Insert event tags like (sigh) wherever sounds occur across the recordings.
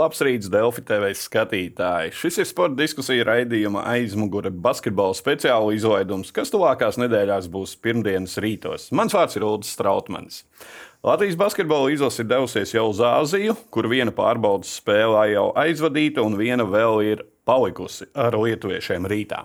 Labs rīts, Delfi TV skatītāji. Šis ir sporta diskusija raidījuma aizmugure basketbola speciāla izlaidums, kas tuvākās nedēļās būs pirmdienas rītos. Mans vārds ir Ulrichs Strautmans. Latvijas basketbola izlase ir devusies jau uz Āziju, kur viena pārbaudas spēlē jau aizvadīta, un viena vēl ir palikusi ar lietuviešiem rītā.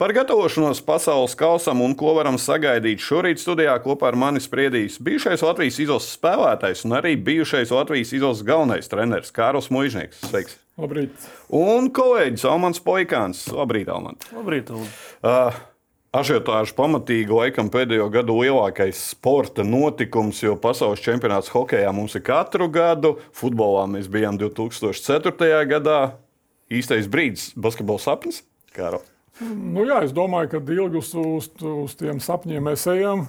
Par gatavošanos pasaules kausam un ko varam sagaidīt šorīt studijā kopā ar mani spriedīs bijušais Latvijas izlases spēlētājs un arī bijušais Latvijas izlases galvenais treneris Kārls Mužnieks. Sveiks! Labrīt! Un kolēģis Almans Poikāns. Labrīt, Almans! Labrīt! Uh, Ažiotāžu pamatīgi laikam pēdējo gadu lielākais sporta notikums, jo pasaules čempionāts hokeja mums ir katru gadu. Futbolā mēs bijām 2004. gadā, īstais brīdis, basketbola sapnis? Kāro. Nu, jā, es domāju, ka ilgi uz, uz, uz tiem sapņiem mēs ejam.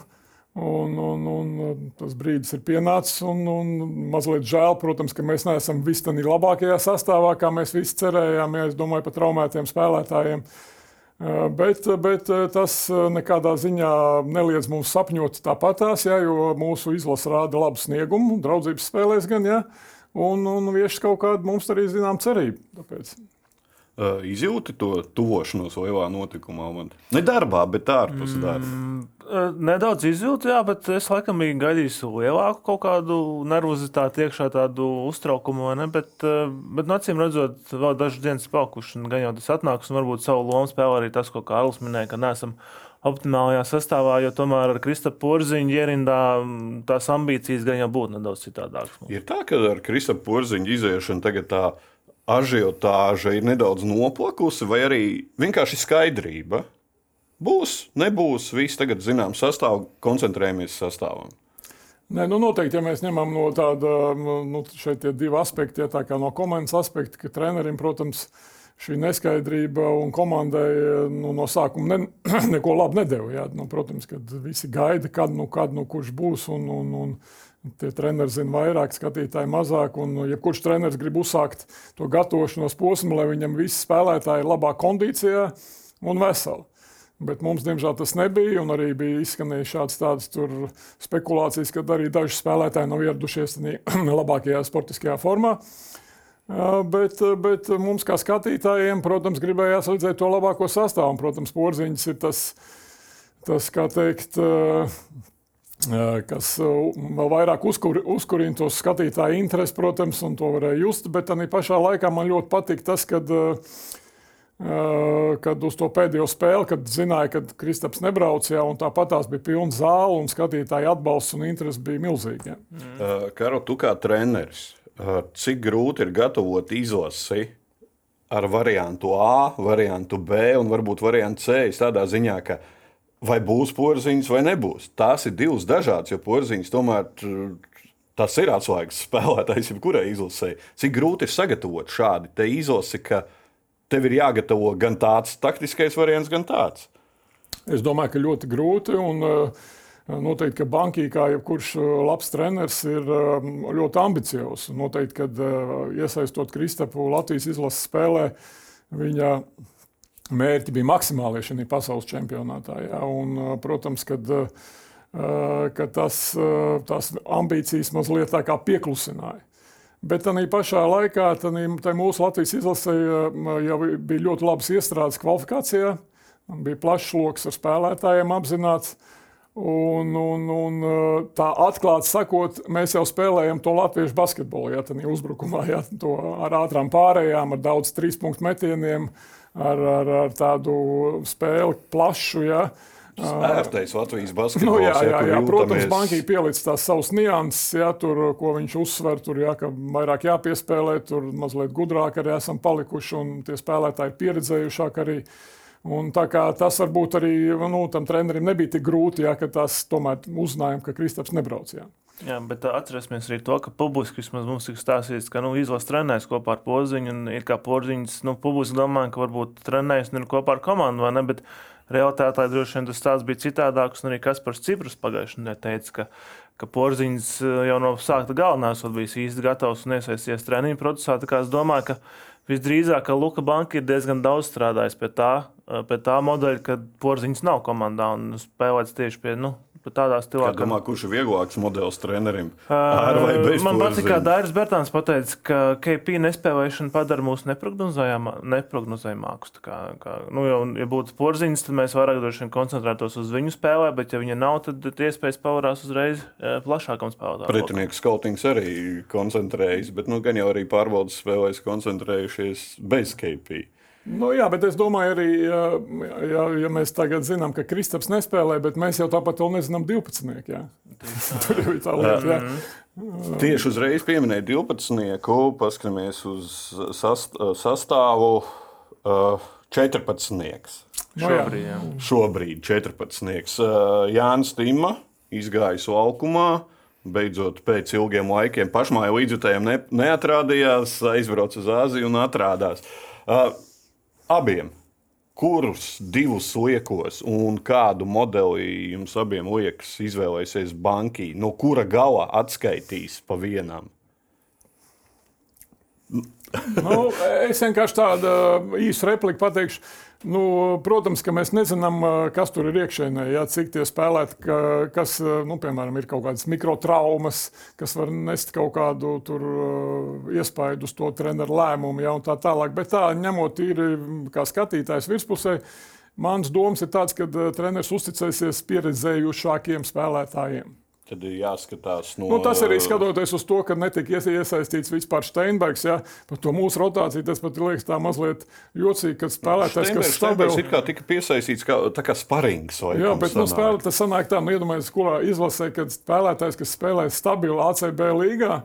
Un, un, un tas brīdis ir pienācis. Un, un mazliet žēl, protams, ka mēs neesam visi tādā labākajā sastāvā, kā mēs visi cerējām. Ja, es domāju par traumētiem spēlētājiem. Bet, bet tas nekādā ziņā neliedz mums sapņot tāpatās, ja, jo mūsu izlase rāda labu sniegumu, draudzības spēlēs gan. Ja, un, un vieš kaut kādu mums arī zinām cerību. Tāpēc. Uh, izjūti to tuvošanos lielā notikumā? Man. Ne darbā, bet ārpus darba. Mm, nedaudz izjūtu, jā, bet es laikam biju gaidījis lielāku kaut kādu nervozitāti, iekšā tādu uztraukumu. Ne, bet, bet no acīm redzot, vēl dažas dienas palikuši, un gan jau tas atnāks, un varbūt savu lomu spēlē arī tas, ko Kārlis minēja, ka neesam optimālajā sastāvā, jo tomēr ar Kristapam Porziņu ierindā tās ambīcijas gan jau būtu nedaudz citādākas. Ir tā, ka ar Kristapam Porziņu iziešanu tagad tā ažiotāža ir nedaudz noplakusi, vai arī vienkārši skaidrība? Būs, nebūs, viss tagad zinām sastāvu, koncentrējamies sastāvam. Nē, nu noteikti, ja mēs ņemam no tāda, nu, šeit ir divi aspekti, ja tā kā no komandas aspekta, ka trenerim, protams, šī neskaidrība un komandai nu, no sākuma ne, (clears throat) neko labu nedēļa. Ja? Nu, protams, kad visi gaida, kad, nu, kad nu, kurš būs un, un, un Tie treneri zina vairāk, skatītāji mazāk. Un, ja kurš treneris grib uzsākt to gatavošanos posmu, lai viņam visi spēlētāji ir labā kondīcijā un veseli. Bet mums, diemžēl, tas nebija. Arī bija izskanējušas šādas tādas spekulācijas, ka arī daži spēlētāji nav ieradušies (clears throat) labākajā sportiskajā formā. Bet, bet mums, kā skatītājiem, protams, gribējās redzēt to labāko sastāvu. Protams, porziņš ir tas, tas kā teikt, kas vēl vairāk uzkur, uzkurina to skatītāju interesi, protams, un to varēja just. Bet arī pašā laikā man ļoti patīk tas, kad, kad uz to pēdējo spēli, kad zināja, ka Kristaps nebrauc, jā, un tāpat tās bija pilna zāle, un skatītāju atbalsts un interesi bija milzīgi. Mm. Karo, tu kā treneris, cik grūti ir gatavot izlasi ar variantu A, variantu B un varbūt variantu C, tādā ziņā, ka vai būs porziņš vai nebūs. Tās ir divas dažādas, jo porziņš tomēr tas ir atslēgas spēlētājs jebkurai izlasē. Cik grūti ir sagatavot šādu izlasi, ka tev ir jāgatavo gan tāds taktiskais variants, gan tāds. Es domāju, ka ļoti grūti. Un, Noteikti, ka bankī, kā jebkurš labs treneris, ir ļoti ambiciozs. Noteikti, kad iesaistot Kristapu Latvijas izlases spēlē, viņa mērķi bija maksimālie šajā pasaules čempionātā. Ja? Un, protams, kad, ka tas, tās ambīcijas mazliet tā kā pieklusināja. Bet tā pašā laikā tā mūsu Latvijas izlasē jau bija ļoti labas iestrādes kvalifikācijā. Bija plašs lokus ar spēlētājiem apzināts. Un, un, un tā atklāti sakot, mēs jau spēlējam to latviešu basketbolu, ja tā ir uzbrukumā, ja, ar ātrām pārējām, ar daudz trīs punktu metieniem. Uh, ar, ar, ar tādu spēli plašu. Ja. Vērtējis Latvijas basketbolu. Nu, jā, jā, jā, jā. Protams, bankai pielicis tās savas nianses, ja, tur, ko viņš uzsver, tur jā, ka vairāk jāpiespēlē, tur mazliet gudrāk arī esam palikuši un tie spēlētāji ir pieredzējušāki arī. Un tas varbūt arī nu, tam trenerim nebija tik grūti, ja, tas tomēr uzzinājām, ka Kristaps nebrauc. Jā. Jā, bet atcerēsimies arī to, ka publiski mums ir stāstīts, ka nu, izlases trenēs kopā ar Poziņu. Ir kā Poziņš, nu, publiski domā, ka varbūt trenēs ir kopā ar komandu, vai ne? Bet realitātē droši vien tas stāsts bija citādāks. Un arī Kaspars Cipras pagājušajā nedēļā teica, ka, ka Poziņš eh, jau no sākta galvenā esot bijis īsti gatavs un iesaisties treniņu procesā. Tā kā es domāju, ka visdrīzāk ka Luka Banka ir diezgan daudz strādājis pie tā, pie tā modeļa, kad Poziņš nav komandā un spēlēts tieši pie. Nu, tādā stilā. Kā domā, kurš ir vieglāks modelis trenerim? Ar vai bez Man patīk, kā? Dairis Bērtāns pateica, ka KP nespēlēšana padara mūs. Tā Kā, kā, nu, jau, ja būtu porziņš, tad mēs vairāk droši vien koncentrētos uz viņu spēlē, bet, ja viņa nav, tad iespējas pavērās uzreiz plašākam spēlētājam. Pretinieks skautings arī koncentrējas, bet nu, gan jau arī pārbaudas spēlēs koncentrējušies bez KP. Nu, jā, bet es domāju, arī, ja, ja, ja mēs tagad zinām, ka Kristaps nespēlē, bet mēs jau tāpat vēl nezinām 12. Jā. (laughs) Tur jau ir tā lieta. Jā. Tieši uzreiz pieminēja 12. paskatāmies uz sast, sastāvu. Uh, 14. Nu, jā. Šobrīd, jā. Šobrīd 14. Uh, Jānis Tīma izgājis laukumā. Beidzot, pēc ilgiem laikiem pašmāju līdzjutējiem ne, neatrādījās, aizbrauca uz Āziju un atrādās. Uh, abiem, kurus divus liekos un kādu modeli jums abiem liekas izvēlēsies banki, no kura gala atskaitīs pa vienam? Nu, es vienkārši tādu īsu repliku pateikšu. Nu, protams, ka mēs nezinām, kas tur ir iekšēnē. Ja, cik tie spēlēti, ka, kas, nu, piemēram, ir kaut kādas mikrotraumas, kas var nest kaut kādu tur, uh, iespaidu uz to treneru lēmumu, ja, un tā tālāk. Bet tā, ņemot īri kā skatītājs virspusē, mans domas ir tāds, ka uh, treneris uzticēsies pieredzējušākiem spēlētājiem. Tad ir jāskatās no Nu, tas arī skatoties uz to, ka netika iesa- iesaistīts vispār Steinbergs. Ja, par to mūsu rotāciju tas pat liekas tā mazliet jocīgi, kad spēlētājs, kas Steinbergs stabili. ir kā tika piesaistīts kā, kā sparings. Jā, bet nu, sanāk. spēlē, tas sanāk tā, nu, iedomājieties, kurā izlasē, kad spēlētājs, kas spēlē stabilu ACB līgā,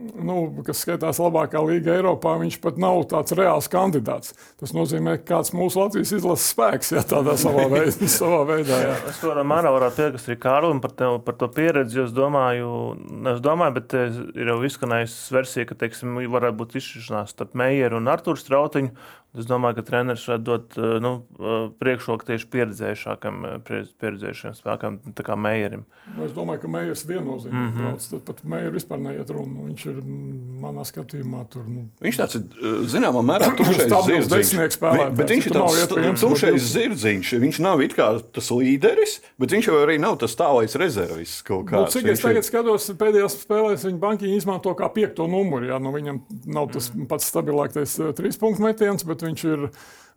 nu, kas skaitās labākā līga Eiropā, viņš pat nav tāds reāls kandidāts. Tas nozīmē, ka kāds mūsu Latvijas izlases spēks, ja tādā savā veidā. (laughs) savā veidā jā. Es to mērā varētu piekrist arī Kārlim par, te, par to pieredzi. jo Es domāju, ne es domāju, bet ir jau izskanējusi versija, ka teiksim, varētu būt izšķiršanās starp Meijeru un Arthuru Strautiņu. Es domāju, ka treneris varētu dot eh, nu, eh, priekšroku tieši pieredzējušākam, eh, pieredz- pieredzējušam spēkam, tā kā Meijerim. Nu, Es domāju, ka Meijers viennozīmīgi mm. -hmm. brauc. Tad pat Meijers vispār neiet runu. Viņš ir manā skatījumā tur. Nu, Viņš tāds ir zināmā mērā (clears throat) Stabils zirdziņš. spēlētājs. Bet viņš ir tāds būt zirdziņš. Viņš nav it kā tas līderis, bet viņš jau arī nav tas tālais rezervists kaut Nu, kāds. cik Viņš es tagad skatos, pēdējās spēlēs viņa bankiņu izmanto kā piekto numuru. Jā, nu, viņam nav tas Mm. pats stabilākais trīs punktu metiens, bet viņš ir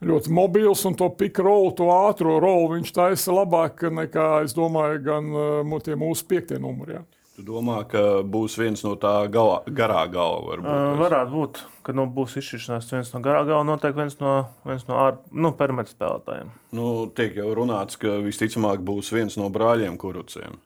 ļoti mobils un to pikrolu, to ātrā rolu viņš taisa labāk nekā, es domāju, gan eh, mu- tie mūsu piektie numuri. Jā. Tu domā, ka būs viens no tā galā, garā gala. Varbūt. Uh, varētu būt, ka nu, būs izšķiršanās viens no garā gala, noteikti viens no, viens no ār, nu, perimetra spēlētājiem. Nu, tiek jau runāts, ka visticamāk būs viens no brāļiem kuruciem.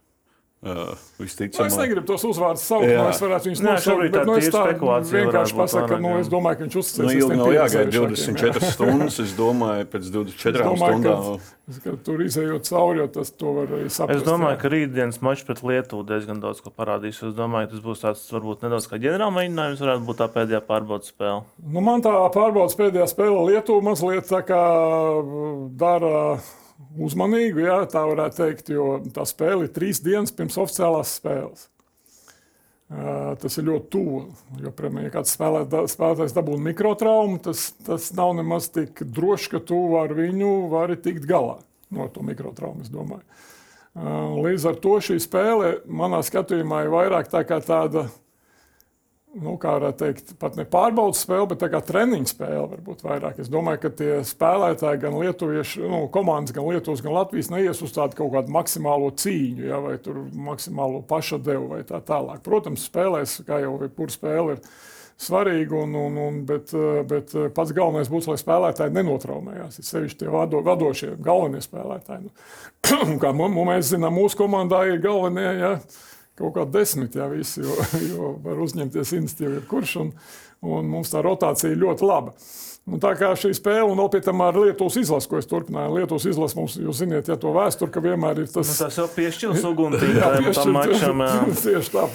Uh, Nu, visticamāk. es negribu tos uzvārdus saukt, Jā. no es varētu viņus Nē, nosaukt, šobrīd bet tā nu, es tā spekulācija vienkārši pasaku, ka nu, es domāju, ka viņš uzticēsies. Nu, ilgi nav jāgaida pieredzējušākiem, jā. 24 (laughs) stundas. Es domāju, pēc 24 Es domāju, stundām. ka, ka tur izējot cauri, tas to var arī saprast. Es domāju, jā. ka rītdienas mačs pret Lietuvu diezgan daudz ko parādīs. Es domāju, ka tas būs tāds varbūt nedaudz kā ģenerāla mēģinājums, varētu būt tā pēdējā pārbaudas spēle. Nu, man tā pārbaudas pēdējā spēle Lietuvā mazliet tā kā dara uzmanīgu, jā, tā varētu teikt, jo tā spēle ir trīs dienas pirms oficiālās spēles. Uh, tas ir ļoti tuvu. Jo, piemēram, ja kāds spēlē, spēlētājs dabūna mikrotraumu, tas, tas nav nemaz tik droši, ka tu ar viņu vari tikt galā no to mikrotraumu. Uh, Līdz ar to šī spēle manā skatījumā ir vairāk tā kā tāda nu, kā varētu teikt, pat ne pārbaudas spēle, bet kā treniņa spēle varbūt vairāk. Es domāju, ka tie spēlētāji, gan lietuvieši, nu, komandas, gan Lietuvas, gan Latvijas, neies uz tādu kaut kādu maksimālo cīņu, ja, vai tur maksimālo pašadevu vai tā tālāk. Protams, spēlēs, kā jau jebkura spēle ir svarīga, un, un, un, bet, bet pats galvenais būs, lai spēlētāji nenotraumējās. Ir sevišķi tie vado, vadošie, galvenie spēlētāji. Nu, (clears throat) kā mēs zinām, mūsu komandā ir galvenie. Ja, kaut kā desmit, ja visi, jo, (laughs) jo var uzņemties iniciatīvu jebkurš, un, un mums tā rotācija ir ļoti laba. Un tā kā šī spēle, un vēl pie tam ar Lietuvas izlasu, ko es turpināju, Lietuvas izlasu mums, jūs zināt, ja to vēsturi, ka vienmēr ir tas. Nu, tas jau piešķils (laughs) (laughs) uguntīm Jā, tam, mačam. Tieši tā,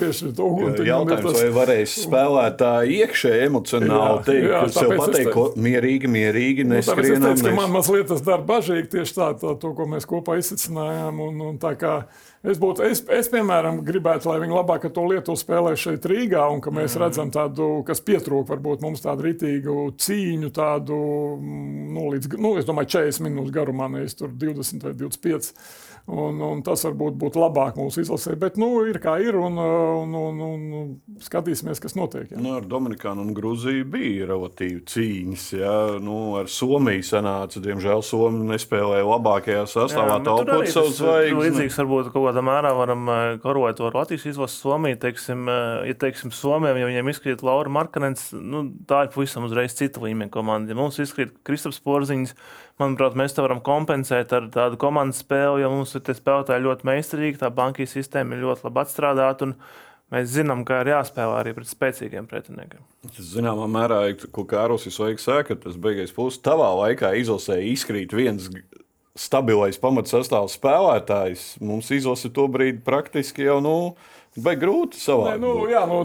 un ir Jautājums, tas- vai varēs spēlētāji iekšēji emocionāli Jā, teikt, jā, ka sev pateikt, te- ko mierīgi, mierīgi, Nu, tāpēc es neskrienam. teicu, ka man mazliet tas dara bažīgi tieši tā, tā, to, ko mēs kopā izsacinājām. Un, un tā kā es, būtu, es, es, piemēram, gribētu, lai viņi labāk to lietu spēlē šeit Rīgā, un ka mēs redzam tādu, kas pietrūkst varbūt mums tādu ritīgu cīņu, tādu, nu, līdz, nu, es domāju, 40 minūtes garumā, nevis 20 vai 25. Un, un tas varbūt būtu labāk mūsu izlasē. Bet nu, ir kā ir, un, un, un, un skatīsimies, kas notiek. Jā. Nu, ar Dominikānu un Grūziju bija relatīvi cīņas. Jā. Nu, ar Somiju sanāca, diemžēl, Somija nespēlēja labākajā sastāvā, taupot savu zvaigzni. Līdzīgs varbūt kaut kādā mērā varam karot ar Latvijas izlases Somiju. Teiksim, ja teiksim Somijam, ja viņiem izkrīt Laura Markanens, nu, tā ir pavisam uzreiz cita līmeņa komanda. Ja mums izkrīt Kristaps Porziņš, manuprāt, mēs to varam kompensēt ar tādu komandas spēli, jo mums ir spēlētāji ļoti meistarīgi, tā bankijas sistēma ir ļoti labi atstrādāta. Mēs zinām, ka ir jāspēlē arī pret spēcīgiem pretiniekiem. Tas zināmā mērā, ko Kārlis ir svarīgs, ka tas beigās puses tavā laikā izlasē izkrīt viens stabilais pamatsastāvs spēlētājs. Mums izlase to brīdi praktiski jau. Nu, Vai grūti savādāk? Nu, jā, nu,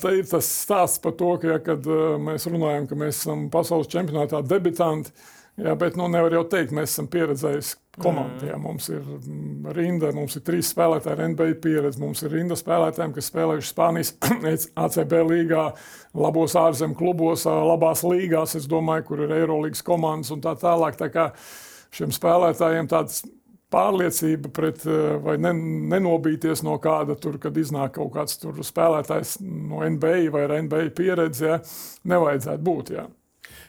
tā ir tas stāsts par to, ka, ja, kad uh, mēs runājam, ka mēs esam pasaules čempionātā debitanti, uh, Jā, bet nu, nevar jau teikt, mēs esam pieredzējuši komandu. Jā, mums ir mm, rinda, mums ir trīs spēlētāji NBA pieredzi. Mums ir rinda spēlētājiem, kas spēlējuši Spānijas (clears throat) ACB līgā, labos ārzemju klubos, labās līgās, es domāju, kur ir Eirolandes komandas un tā tālāk. Tā kā šiem spēlētājiem tāds pārliecība pret, vai ne, nenobīties no kāda tur, kad iznāk kaut kāds spēlētājs no NBA vai ar NBA pieredzi, ja, nevajadzētu būt. Ja.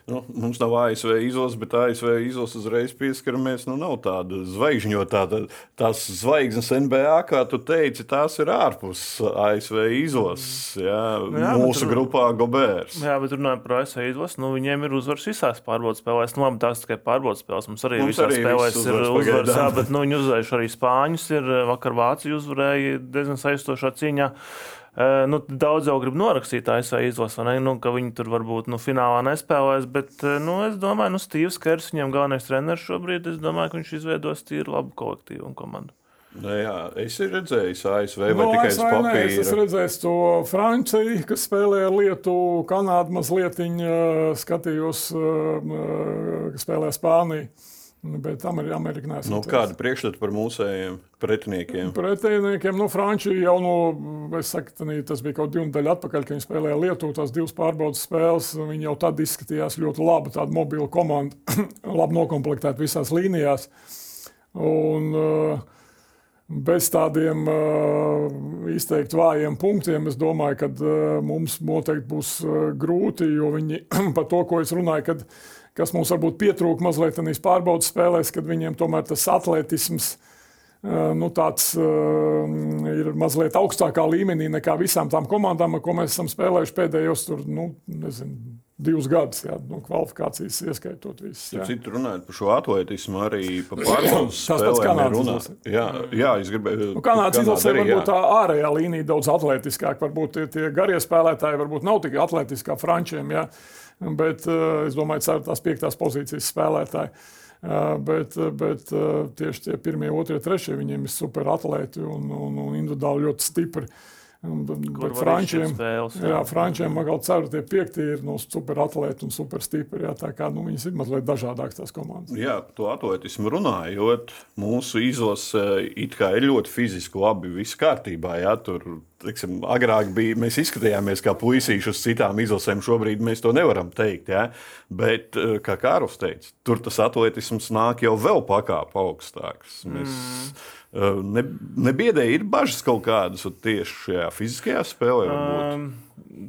Nu, mums nav ASV izlases, bet ASV izlases uzreiz pieskaramies. Nu, nav tāda zvaigžņotā. Tā, tās zvaigznes NBA, kā tu teici, tās ir ārpus ASV izlases. Jā, jā, mūsu bet, grupā Gobērs. Jā, bet runājot par ASV izlasi, nu, viņiem ir uzvaras visās pārbaudas spēlēs. Nu, labi, tās tikai pārbaudas spēles. Mums arī mums visās arī spēlēs ir uzvaras, jā, bet nu, viņi uzvarējuši arī Spāņus. Ir vakar Vācija uzvarēja diezgan saistošā cīņā. Nu, daudz jau grib norakstīt ASV izlasi, nu, ka viņi tur varbūt nu, finālā nespēlēs. Bet nu, es domāju, ka nu, Steve's Kers, viņam galvenais treneris šobrīd, es domāju, ka viņš izveidos tīru labu kolektīvu un komandu. Nu, jā, es esmu redzējis ASV vai no, tikai uz papīra. Es esmu redzējis to Franciju, kas spēlē Lietuvu, Kanādu mazliet, skatījos, kas spēlē Spāniju. Nu, bet Amerikā nesmu. Nu, kāda priekšstata par mūsējiem pretiniekiem? Pretiniekiem, nu, Frančija jau no, es saku, tanī, tas bija kaut divu nedēļu atpakaļ, kad viņi spēlēja Lietuvu, tās divas pārbaudas spēles. Viņi jau tad izskatījās ļoti labi, tāda mobila komanda, (coughs) labi noklāpta visās līnijās. Un, uh, bez tādiem uh, izteikti vājiem punktiem, es domāju, ka uh, mums noteikti būs uh, grūti, jo viņi (coughs) par to, ko es runāju, kad kas mums varbūt pietrūka mazliet tādās pārbaudas spēlēs, kad viņiem tomēr tas atletisms nu, tāds, ir mazliet augstākā līmenī nekā visām tām komandām, ar ko mēs esam spēlējuši pēdējos tur, nu, nezinu, divus gadus, jā, no kvalifikācijas ieskaitot visas. Citu runājot par šo atletismu, arī par pārbaudas spēlēm runā. Jā, jā, es gribēju. Nu, Kanādas izlasē varbūt tā ārējā līnija daudz atletiskāk, varbūt tie, tie garie spēlētāji varbūt nav tik atletiski kā frančiem, jā. Bet eh, es domāju, ka tās piektās pozīcijas spēlētāji. Eh, bet, bet eh, tieši tie pirmie, otrie, trešie viņiem ir super atlēti un, un, un individuāli ļoti stipri. Bet Frančiem, spēles, jā. Jā, Frančiem kaut ceru, tie piekti ir no nu, super atlēti un super stipri. Jā, tā kā nu, viņas ir mazliet dažādākas tās komandas. Jā, par to atletismu runājot, mūsu izlase it kā ir ļoti fiziski labi, viss kārtībā. Jā, tur teiksim, agrāk bija, mēs izskatījāmies kā puisīši uz citām izlasēm. Šobrīd mēs to nevaram teikt. Ja? Bet, eh, kā Kārls teica, tur tas atletisms nāk jau vēl pakāpē augstāks. Mēs, mm. Eh, ne, nebiedēji ir bažas kaut kādas tieši šajā fiziskajā spēlē. Um,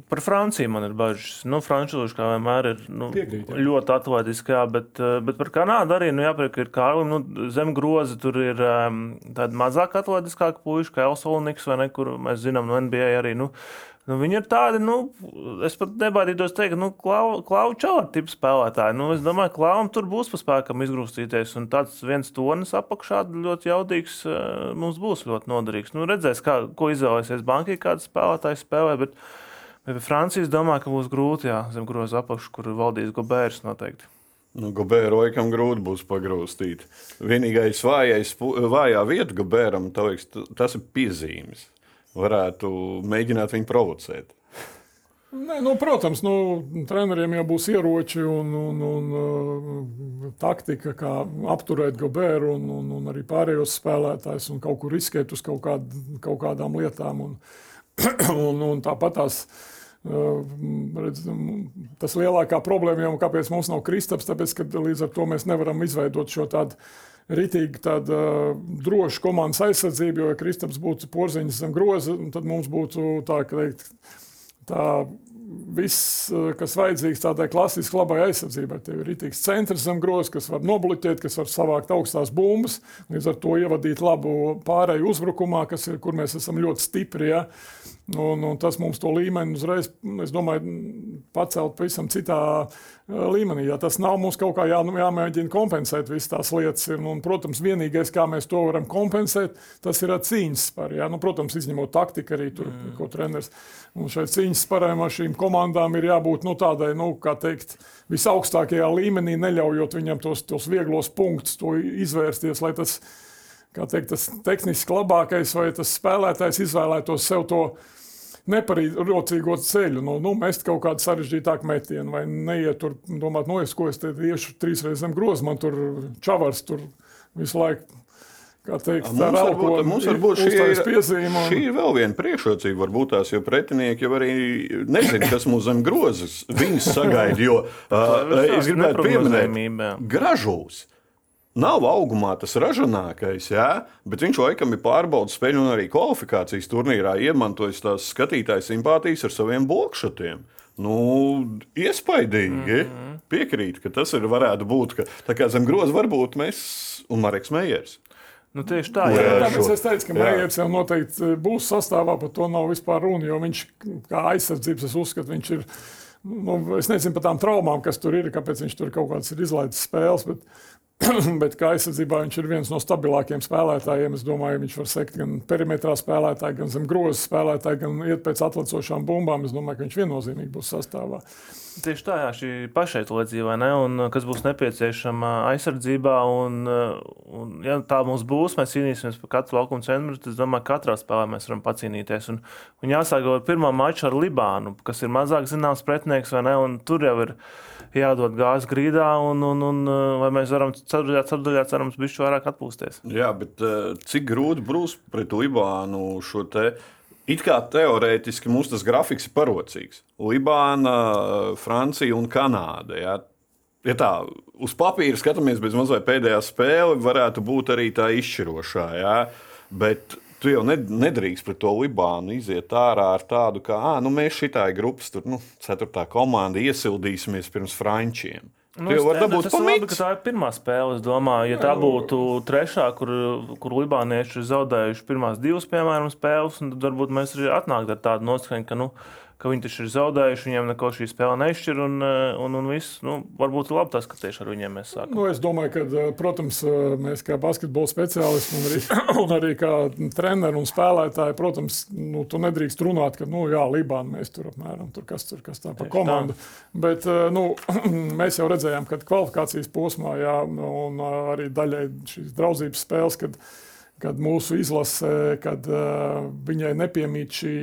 par Franciju man ir bažas. Nu, Frančūži kā vienmēr ir nu, Piekrīt, ļoti atletiski, jā, bet, eh, bet par Kanādu arī nu, jāpriek, ir Kārlim. Nu, zem groza tur ir um, tāda mazāk atletiskāka puiša, kā Elsolniks vai ne, kur mēs zinām no NBA arī. Nu, Nu, viņi ir tādi, nu, es pat nebaidītos teikt, nu, klauva čaura tipu spēlētāji. Nu, es domāju, ka klauvam tur būs pa spēkam izgrūstīties. Un tāds viens tonis apakšā ļoti jaudīgs eh, mums būs ļoti noderīgs. Nu, redzēs, kā, ko izvēlēsies bankī, kāda spēlētāja spēlē. Bet, bet Francijas domāju, ka būs grūti jā, zem groza apakšu, kur valdīs Gobērs noteikti. Nu, Gabēra laikam grūti būs pagrūstīt. Vienīgais vājais, vājā vieta Gabēram, tas ir piezīmes varētu mēģināt viņu provocēt. Nē, nu, protams, nu, treneriem jau būs ieroči un, un, un uh, taktika, kā apturēt Gabēru un, un, un arī pārējos spēlētājus un kaut kur riskēt uz kaut, kād, kaut kādām lietām. Un, (clears throat) un, un tāpat tās Redz, tas lielākā problēma jau kāpēc mums nav Kristaps, tāpēc, ka līdz ar to mēs nevaram izveidot šo tādu ritīgi tāda uh, droša komandas aizsardzība, jo, ja Kristaps būtu porziņš zem groza, tad mums būtu tā, ka teikt, tā viss, kas vajadzīgs tādai klasiskai labai aizsardzībai. Tev ir rītīgs centrs zem grozs, kas var nobloķēt, kas var savākt augstās bumbas, līdz ar to ievadīt labu pārēju uzbrukumā, ir, kur mēs esam ļoti stipri. Ja? Un, un tas mums to līmeni uzreiz, es domāju, pacelt pavisam citā līmenī. Ja tas nav mums kaut kā jā, nu, jāmēģina kompensēt visas tās lietas. Ir, un, protams, vienīgais, kā mēs to varam kompensēt, tas ir cīņas spērs. Ja? Nu, protams, izņemot taktiku arī tur, mm. ko treneris. Un šai cīņas spēram ar šīm komandām ir jābūt nu, tādai, nu, kā teikt, visaugstākajā līmenī, neļaujot viņam tos, tos vieglos punktus, to izvērsties, lai tas, kā teikt, tas tehniski labākais vai tas spēlētājs izvēlētos sev to neparīdzīgo ceļu, nu, nu, mest kaut kādu sarežģītāku metienu, vai neiet tur, domāt, no nu, es, ko es te iešu trīs reizes zem groza, man tur čavars tur visu laiku. Teikt, mums varbūt, mums varbūt šī, ir, piezīme, un... šī ir vēl viena priekšrocība. Varbūt tās jau pretinieki jau arī nezina, kas mums zem grozas viņus sagaida. Jo (laughs) uh, es gribētu pieminēt gražūs nav augumā tas ražīgākais, bet viņš laikam ir pārbaudījis spēļu un arī kvalifikācijas turnīrā iemantojis tās skatītāju simpātijas ar saviem blokšotiem. Nu, iespaidīgi. Mm -hmm. Piekrīt, ka tas ir, varētu būt, ka tā kā zem groza var būt mēs un Marks Meijers. Nu, tieši tā, jā. jā tāpēc es teicu, ka Meijers jau noteikti eh, būs sastāvā, par to nav vispār runa, jo viņš kā aizsardzības, es uzskatu, viņš ir, nu, es nezinu par tām traumām, kas tur ir, kāpēc viņš tur kaut kādas ir izlaidis spēles, bet (clears throat) Bet kā aizsardzībā viņš ir viens no stabilākajiem spēlētājiem. Es domāju, viņš var sekt gan perimetrā spēlētāji, gan zem grozas spēlētāji, gan iet pēc atlicošām bumbām. Es domāju, ka viņš viennozīmīgi būs sastāvā. Tieši tā, jā, šī pašaizliedzība, un kas būs nepieciešama aizsardzībā. Un, un, ja tā mums būs, mēs cīnīsimies par katru laukuma centru. Es domāju, ka katrā spēlē mēs varam pacīnīties. Un, un jāsāk ar pirmā maču ar Libānu, kas ir mazāk zināms pretinieks, vai ne? Un tur jau ir jādod gāzes grīdā, un, un, un vai mēs varam ceturtajā ceturtajā cerams bišķi vairāk atpūsties. Jā, bet cik grūti būs pret Libānu šo te? It kā teorētiski mums tas grafiks ir parocīgs. Libāna, Francija un Kanāda. Ja? Ja tā uz papīra skatāmies, bez mazliet pēdējā spēle varētu būt arī tā izšķirošā. Ja? Bet Tu jau nedrīkst pret to Libānu iziet ārā ar tādu, ka nu, mēs šitai grupas, tur, nu, ceturtā komanda iesildīsimies pirms frančiem. Nu, jau var dabūt labi, tā ir pirmā spēle. Es domāju, ja tā būtu trešā, kur, kur Libānieši ir zaudējuši pirmās divas, piemēram, spēles, tad varbūt mēs arī atnāktu ar tādu noskaņu, ka nu, ka viņi taču ir zaudējuši, viņiem neko šī spēle nešķir. Un, eh, un, un viss, nu, varbūt ir labi tas, ka tieši ar viņiem mēs sākam. Nu, es domāju, ka, eh, protams, eh, mēs kā basketbola speciālisti un arī, (coughs) un arī kā treneri un spēlētāji, protams, nu, tu nedrīkst runāt, ka, nu, jā, Libāna mēs tur apmēram tur kas tur kas tā pa komandu. Tā. Bet nu, (coughs) mēs jau redzējām, ka kvalifikācijas posmā, jā, un arī daļai šīs draudzības spēles, kad, kad mūsu izlase, kad uh, viņai nepiemīt šī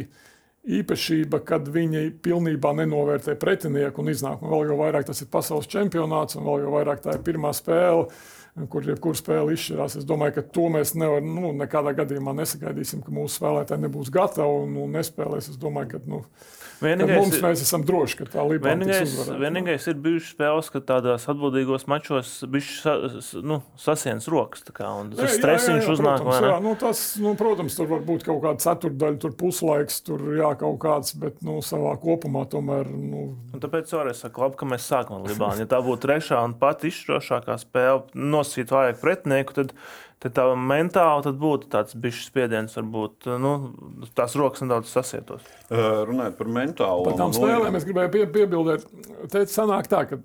īpašība, kad viņi pilnībā nenovērtē pretinieku un iznāk. Un vēl jau vairāk tas ir pasaules čempionāts, un vēl jau vairāk tā ir pirmā spēle kur jebkura spēle izšķirās. Es domāju, ka to mēs nevaram, nu, nekādā gadījumā nesagaidīsim, ka mūsu spēlētāji nebūs gatavi un, un nespēlēs. Es domāju, ka nu, vienīgais, mums mēs esam droši, ka tā līnija vienīgais, vienīgais ir bijušas spēles, ka tādās atbildīgos mačos bija nu, sasienas rokas. Kā, tas stresiņš uznāk. Protams, jā, nu, tas, nu, protams, tur var būt kaut kāda ceturdaļa, tur puslaiks, tur jā, kaut kāds, bet nu, savā kopumā tomēr. Nu... Un tāpēc es saku, labi, ka mēs sākam ar Libānu. Ja tā būtu trešā un pat izšķirošākā spēle, nosīt vajag pretinieku, tad, tad tā mentāli tad būtu tāds bišķis spiediens, varbūt nu, tās rokas nedaudz sasietos. Uh, runājot par mentālu. Par tām spēlēm es gribēju pie, piebildēt, teikt, sanāk tā, ka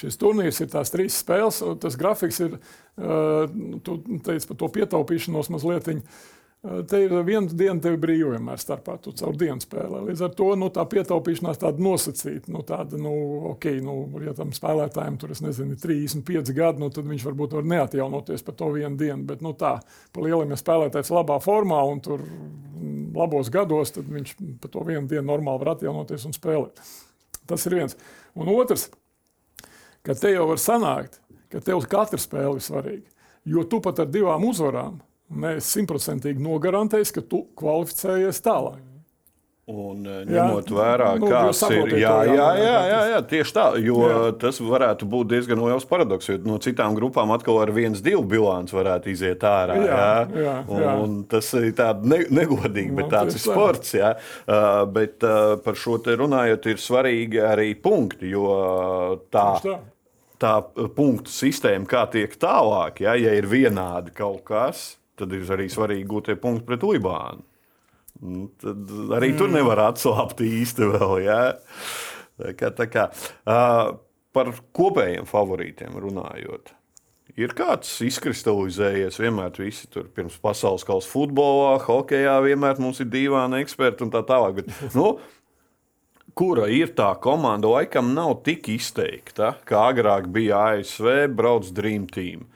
šis turnīrs ir tās trīs spēles, un tas grafiks ir, uh, tu teici par to pietaupīšanos mazliet. Viņa, Te ir viena diena, tev vienmēr starpā, tu caur dienu spēlē. Līdz ar to nu, tā pietaupīšanās tāda nosacīta. Nu, tāda, nu, ok, nu, ja tam spēlētājam tur, nezinu, ir 35 gadi, nu, tad viņš varbūt var neatjaunoties par to vienu dienu. Bet, nu, tā, pa lielam, ja spēlētājs labā formā un tur labos gados, tad viņš par to vienu dienu normāli var atjaunoties un spēlēt. Tas ir viens. Un otrs, ka te jau var sanākt, ka tev katra spēle ir svarīga. Jo tu pat ar divām uzvarām mēs simtprocentīgi nogarantēsim, ka tu kvalificējies tālāk. Un eh, ņemot jā, vērā, nu, kāds ir. Jā, to, jā, jā, jā, jā, tieši tā. Jo jā. tas varētu būt diezgan liels paradoks. Jo no citām grupām atkal ar viens, divu bilanci varētu iziet ārā. Jā, jā, jā, jā. Un, un tas ir tāds ne, negodīgi, bet nu, tāds ir sports. Jā. Uh, bet uh, par šo te runājot, ir svarīgi arī punkti. Jo tā. tā tā punktu sistēma, kā tiek tālāk, ja, ja ir vienādi kaut kas, tad ir arī svarīgi gūt tie punkti pret Libānu. Nu, tad arī mm. tur nevar atslābt īsti vēl. Ja? Tā kā, tā kā, uh, par kopējiem favorītiem runājot. Ir kāds izkristalizējies, vienmēr visi tur pirms pasaules kausa futbolā, hokeja, vienmēr mums ir dīvaini eksperti un tā tālāk. Bet, nu, kura ir tā komanda, laikam nav tik izteikta, kā agrāk bija ASV brauc Dream Team.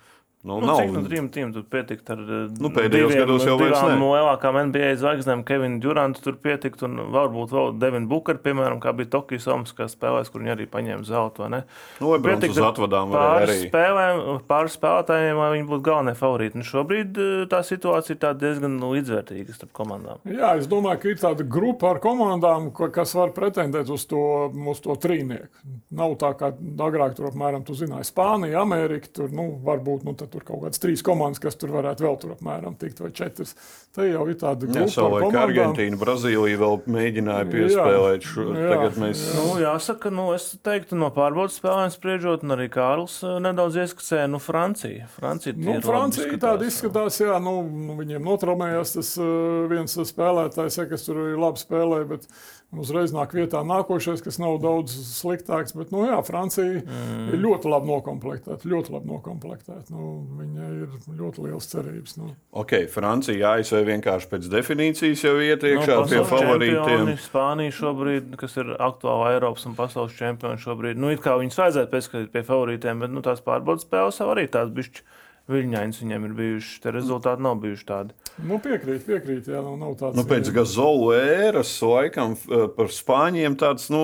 Nu, nu, nav... Cik no Dream Team tur pietikt ar eh, nu, pēdējos diviem, gados jau vairs ne. No lielākām NBA zvaigznēm, Kevinu Durantu tur pietikt, un varbūt vēl Devinu Bukaru, piemēram, kā bija Tokijas Omas, kas spēlēs, kur viņi arī paņēma zeltu, vai ne? Nu, vai pietikt uz atvadām pāris arī. Spēlēm, pāris spēlētājiem, lai viņi būtu galvenie favorīti. Nu, šobrīd eh, tā situācija ir diezgan līdzvērtīga starp komandām. Jā, es domāju, ka ir tāda grupa ar komandām, kas var pretendēt uz to, uz to trīnieku. Nav tā, kā agrāk tur apmēram, tu zināji, Spānija, Amerika, tur, nu, varbūt, nu, tur kaut kādas trīs komandas, kas tur varētu vēl tur apmēram tikt, vai četras. Te jau ir tāda grupa. Jā, savulaik Argentīna, Brazīlija vēl mēģināja piespēlēt šo. Jā, tagad mēs. Jā. Nu, jāsaka, nu, es teiktu, no pārbaudas spēlēm spriežot, un arī Kārls eh, nedaudz ieskicēja, nu, Francija. Francija, nu, Francija tāda izskatās, jā, nu, nu viņiem notraumējās tas uh, viens spēlētājs, ja, kas tur arī labi spēlē, bet Uzreiz nāk vietā nākošais, kas nav daudz sliktāks. Bet, nu, jā, Francija mm. ir ļoti labi noklāpēta. Ļoti labi noklāpēta. Nu, Viņai ir ļoti liels cerības. Nu. Ok, Francija, ASV vienkārši pēc definīcijas jau iet iekšā no, pie favorītiem. Spānija šobrīd, kas ir aktuāla Eiropas un pasaules čempioni šobrīd, nu, it kā viņus vajadzētu pieskatīt pie favorītiem, bet nu, tās pārbaudas spēles arī tās bišķi viļņains viņiem ir bijuši. Tie rezultāti nav bijuši tādi. Nu, piekrīt, piekrīt. Jā, nu, nav tāds. Nu, pēc Gazolu ēras laikam eh, par Spāņiem tāds nu,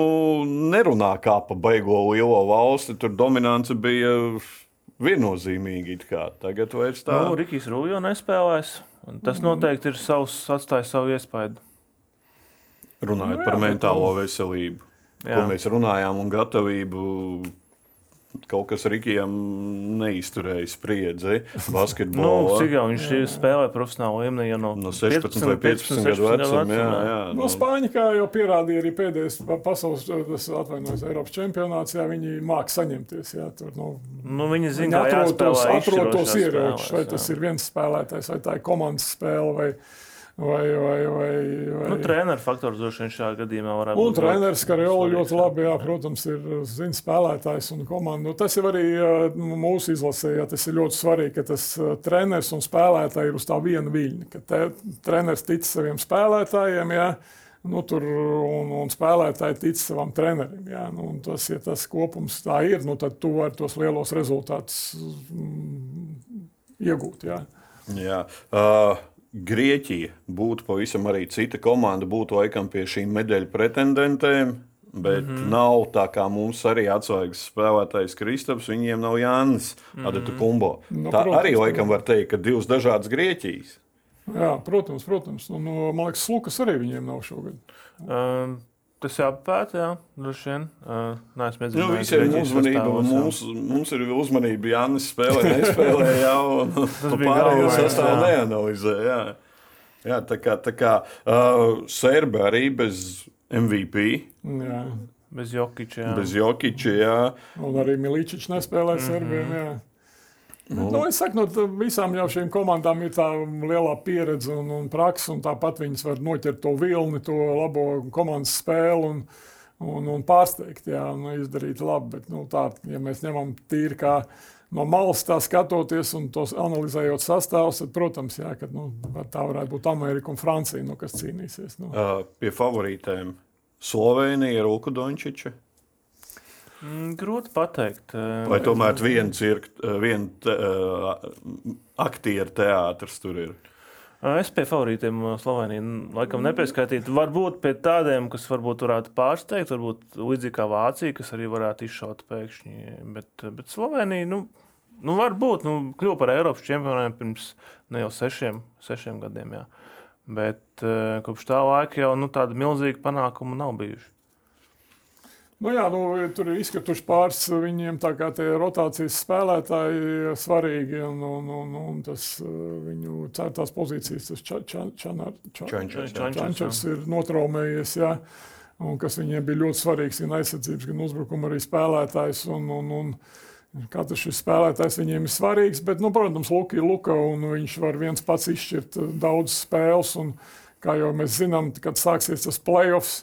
nerunā kā pa baigo lielo valsti. Tur dominance bija viennozīmīgi. Tagad vairs tā. Nu, Rikijs Rūjo nespēlēs. Tas noteikti ir savs, atstājis savu iespaidu. Runājot nu, jā, par mentālo veselību, jā. ko mēs runājām, un gatavību kaut kas Rīgijam neizturēja spriedzi basketbolā. nu, cik jau viņš jā. spēlē profesionāli līmenī, jau no, no 16 vai 15, 15 gadu vecuma. Jā, jā, no, no Spāņi, kā jau pierādīja arī pēdējais pasaules, tas atvainojas Eiropas čempionāts, jā, viņi māk saņemties. Jā, tur, nu, nu, viņi zina, viņi atrod tos, atrod tos ieročus, vai tas ir viens spēlētājs, vai tā ir komandas spēle. Vai, Vai, vai, vai, vai. Nu, treneru faktors droši vien šajā gadījumā varētu būt. Un treneris Karjola ļoti labi, jā, protams, ir zina spēlētājs un komanda. Nu, tas ir arī mūsu izlasē, jā, tas ir ļoti svarīgi, ka tas treneris un spēlētāji ir uz tā viena viļņa, ka te, treneris tic saviem spēlētājiem, jā, nu, tur, un, un spēlētāji tic savam trenerim. Jā, nu, tas, ja tas kopums tā ir, nu, tad tu vari tos lielos rezultātus mm, iegūt. Jā. Jā. Uh... Grieķija būtu pavisam arī cita komanda, būtu laikam pie šīm medaļu pretendentēm. Bet mm -hmm. nav tā kā mums arī atsvaigas spēlētājs Kristaps, viņiem nav Jānis mm -hmm. Adata Kumbo. Nu, tā protams, arī laikam var teikt, ka divas dažādas Grieķijas. Jā, protams, protams. Un, man liekas, Lukas arī viņiem nav šogad. Um. Tas jāpapēta, jā, droši vien. Uh, Nē, es nezinu, nu, visiem ir uzmanība. Mums, mums ir uzmanība, Jānis spēlē, nespēlē jau, un (laughs) pārējos sastāvā neanalizē. Jā. jā, tā kā, tā kā uh, Serbi arī bez MVP. Jā. Bez Jokiča. Jā. Bez Jokiča, jā. Un arī Miličičs nespēlē mm -hmm. Serbiem, jā. Nu, nu, es saku, no visām jau šīm komandām ir tā lielā pieredze un, un praksa, un tāpat viņas var noķert to vilni, to labo komandas spēli un, un, un pārsteigt, jā, un izdarīt labi. Bet, nu, tā, ja mēs ņemam tīri kā no malas tā skatoties un tos analizējot sastāvus, tad, protams, jā, ka, nu, tā varētu būt Amerika un Francija, nu, kas cīnīsies. Nu. Uh, pie favorītēm Slovenija, Rūku Dončiča. Mm, grūti pateikt. Eh, Vai tomēr viens ir eh, vien te, uh, aktieru teātris tur ir? Es pie favorītiem Sloveniju laikam nepieskaitītu. Varbūt pie tādiem, kas varbūt varētu pārsteigt, varbūt līdzīgi kā Vācija, kas arī varētu izšaut pēkšņi. Bet, bet Slovenija, nu, nu varbūt, nu, kļuva par Eiropas čempioniem pirms ne jau sešiem, sešiem gadiem. Jā. Bet kopš tā laika jau nu, tāda milzīga panākuma nav bijuši. Nu jā, nu, tur ir izkrituši pāris viņiem tā kā tie rotācijas spēlētāji svarīgi, un, un, un, un tas viņu certās pozīcijas, tas Čančers, ir notraumējies, jā, un kas viņiem bija ļoti svarīgs, gan aizsardzības, gan uzbrukuma arī spēlētājs, un, un, un katrs šis spēlētājs viņiem ir svarīgs, bet, nu, protams, Luka ir Luka, un viņš var viens pats izšķirt daudz spēles, un kā jau mēs zinām, kad sāksies tas playoffs,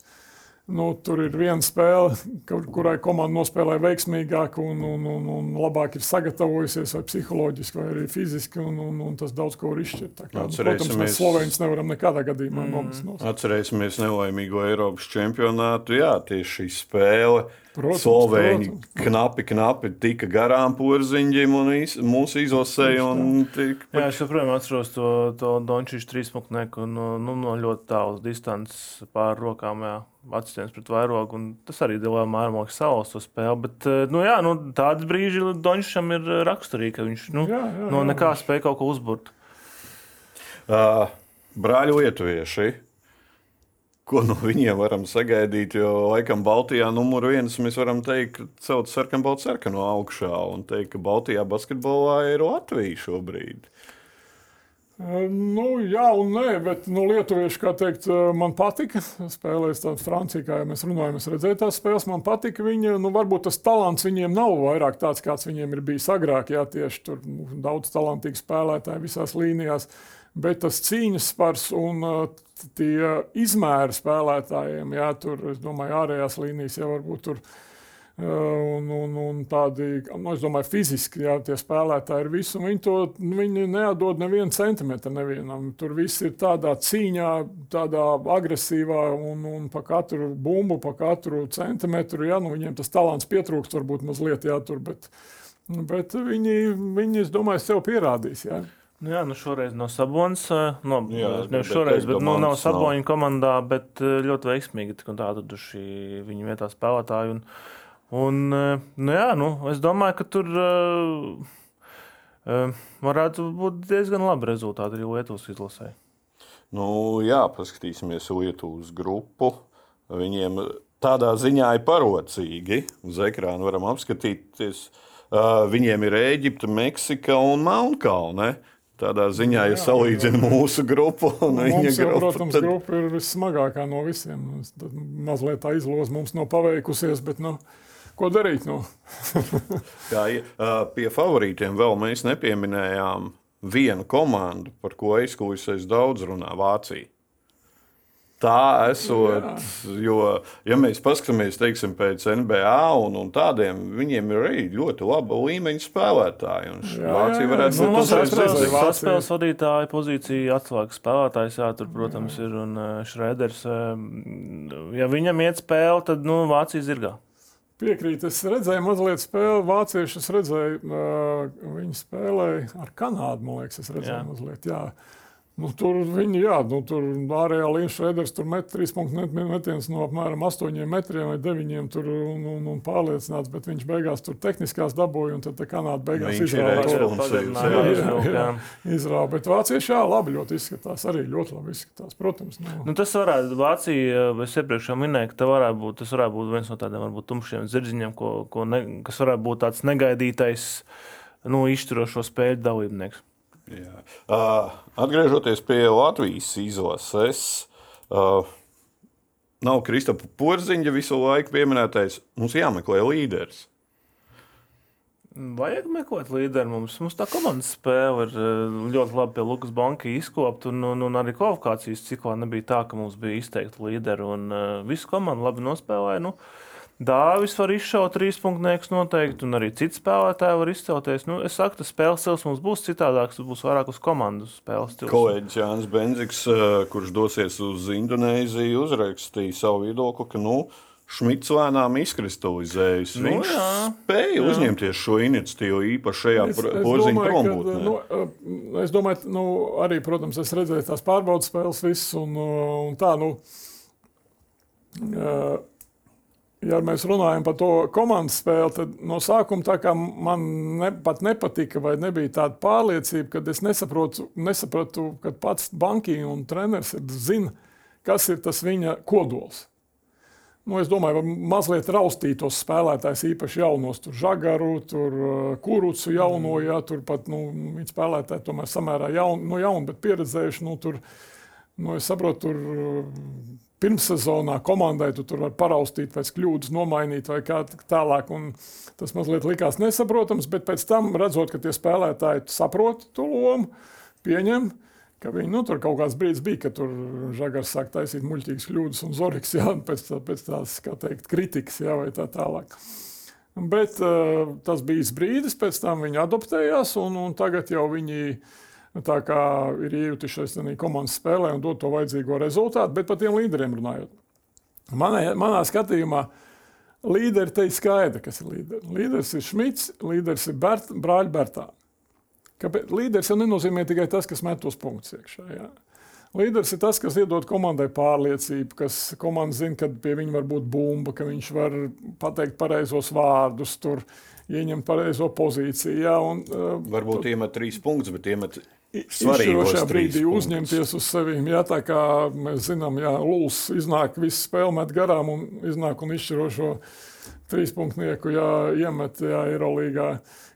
Nu, tur ir viena spēle, kur, kurai komanda nospēlē veiksmīgāk un, un, un, un labāk ir sagatavojusies, vai psiholoģiski, vai arī fiziski. Un, un, un tas daudz ko var izšķirt. Kā, nu, protams, mēs Slovēņus nevaram nekādā gadījumā mm. nomest. Atcerēsimies nelaimīgo Eiropas čempionātu. Jā, tieši šī spēle Protams, Slovēņi protams. knapi, knapi tika garām porziņģim un iz, mūsu izlasēja. Tika... Jā, es joprojām atceros to, to Dončīšu trīspunkteku no, nu, no ļoti tālas distances pār rokām. Jā. Atsitiens pret vairogu, un tas arī lielā mērā mākslinieks salas to spēli. Bet, eh, nu, jā, nu, tādi brīži Dončīšam ir raksturīgi, ka viņš nu, jā, jā, no nekā spēja kaut ko uzburt. Uh, brāļi lietuvieši ko no viņiem varam sagaidīt. Jo, laikam, Baltijā numur viens mēs varam teikt, celt sarkanbaltu sarkanu augšā un teikt, ka Baltijā basketbolā ir Latvija šobrīd. Nu, jā, un nē, bet nu, lietuvieši, kā teikt, man patika. Spēlēs tādu Franciju, kā jau mēs runājam, es redzēju tās spēles, man patika. Viņa, nu, varbūt tas talants viņiem nav vairāk tāds, kāds viņiem ir bijis agrāk. Jā, tieši tur nu, daudz talantīgu spēlētāju visās līnijās. Bet tas cīņas spars un uh, tie izmēri spēlētājiem, jā, tur, es domāju, ārējās līnijas jau varbūt tur. Un, un, un tādi, nu, es domāju, fiziski jā, tie spēlētāji ir visi. Viņi to viņi neatdod nevienu centimetru nevienam. Tur viss ir tādā cīņā, tādā agresīvā un, un pa katru bumbu, pa katru centimetru. Jā, nu, viņiem tas talants pietrūkst varbūt mazliet, jā, tur, bet, bet viņi, viņi, es domāju, sev pierādīs. Jā. Nu jā, nu šoreiz no Sabonas, no, jā, ne šoreiz, bet nu, nav Saboņa komandā, bet ļoti veiksmīgi tā atraduši viņu vietā spēlētāju. Un, un, nu jā, nu, es domāju, ka tur uh, uh, varētu būt diezgan labi rezultāti arī Lietuvas izlasē. Nu, jā, paskatīsimies Lietuvas grupu. Viņiem tādā ziņā ir parocīgi. Uz ekrāna varam apskatīties. Uh, viņiem ir Eģipte, Meksika un Melnkalne. Tādā ziņā, ja salīdzina mūsu grupu un nu, viņa grupu. Protams, tad... grupa ir vissmagākā no visiem. Mazliet tā izloze mums nav paveikusies, bet nu, ko darīt? Nu? (laughs) Jā, pie favorītiem vēl mēs nepieminējām vienu komandu, par ko aizkulisēs daudz runā Vācija tā esot. Jā. Jo, ja mēs paskatāmies teiksim, pēc NBA un, un tādiem, viņiem ir arī ļoti laba līmeņa spēlētāji. Vācija varētu būt tas pats spēles vadītāja pozīcija, atslēgas spēlētājs. Jā, tur, protams, ir un Šrēders. Ja viņam iet spēle, tad nu, Vācija zirgā. Piekrīt, es redzēju mazliet spēli. Vācieši es redzēju, uh, viņi spēlēja ar Kanādu. Man liekas, es redzēju jā. mazliet. Jā. Nu, tur viņi, jā, nu, tur ārējā līnija šreiders tur met trīs punktu metienus no apmēram 8 metriem vai 9 tur un, un, un pārliecināts, bet viņš beigās tur tehniskās dabūja un tad Kanāda beigās izrāva. Izrāva, bet vācieši jā, labi ļoti izskatās, arī ļoti labi izskatās, protams. Nu. Nu, tas varētu, Vācija, es iepriekš jau minēju, ka varētu būt, tas varētu būt viens no tādiem varbūt tumšiem zirdziņiem, ko, ko ne, kas varētu būt tāds negaidītais, nu, izturošo spēļu dalībnieks. Jā. Uh, atgriežoties pie Latvijas izlases, uh, nav Kristapa Porziņa visu laiku pieminētais. Mums jāmeklē līderis. Vajag meklēt līderi. Mums, mums tā komandas spēle ir ļoti labi pie Lukas Banka izkopta. Un, un, un arī kvalifikācijas ciklā nebija tā, ka mums bija izteikti līderi. Un uh, visu komandu labi nospēlēja. Nu, uh, Dāvis var izšaut trīs punktus noteikti, un arī citi spēlētāji var izcelties. Nu, es saku, tas spēles stils mums būs citādāks, tas būs vairāk uz komandas spēles stils. Kolēģis Jānis Benziks, eh, kurš dosies uz Indonēziju, uzrakstīja savu viedokli, ka nu, Šmits lēnām izkristalizējas. Nu, Viņš jā, spēja jā. uzņemties šo iniciatīvu īpaši šajā porziņa prombūtnē. Nu, eh, es domāju, nu, arī, protams, es redzēju tās pārbaudas spēles visas un, un tā, nu, uh, ja mēs runājam par to komandas spēli, tad no sākuma man ne, pat nepatika, vai nebija tāda pārliecība, ka es nesaprotu, nesapratu, ka pats bankiņš un treneris zina, kas ir tas viņa kodols. Nu, es domāju, ka mazliet raustītos spēlētājs, īpaši jaunos, tur žagaru, tur uh, kurucu jauno, ja tur pat nu, viņi spēlētāji tomēr samērā jauni, nu, jauni bet pieredzējuši. Nu, tur, nu, es saprotu, tur uh, pirmssezonā komandai tu tur var paraustīt, pēc kļūdas nomainīt vai kā tālāk. Tas mazliet likās nesaprotams, bet pēc tam redzot, ka tie spēlētāji saprot to lomu, pieņem. Viņi, nu, tur kaut kāds brīdis bija, kad žagars sāk taisīt muļķīgas kļūdas un zoriks, (laughs) jā, pēc, tā, pēc tās, kā teikt, kritikas, jā, vai tā tālāk. Bet uh, tas bija brīdis, pēc tam viņi adaptējās, un, un tagad jau viņi tā kā ir iejutušies komandas spēlē un dod to vajadzīgo rezultātu, bet par tiem līderiem runājot. Manā, manā skatījumā līderi te ir skaidri, kas ir līderi. Līderis ir Šmits, līderis ir Bert, brāļa Bertāna. Kāpēc? Līderis jau nenozīmē tikai tas, kas met tos punktus iekšā. Jā. Līderis ir tas, kas iedod komandai pārliecību, kas komanda zina, ka pie viņa var būt bumba, ka viņš var pateikt pareizos vārdus, tur ieņemt pareizo pozīciju. Jā, un, uh, Varbūt iemet trīs punktus, bet iemet Izšķirošajā brīdī uzņemties uz sevi. Jā, tā kā mēs zinām, ja Lūks iznāk, visu spēli met garām un iznāk un izšķirošo trīspunktnieku jā, iemet jā, Eirolīgā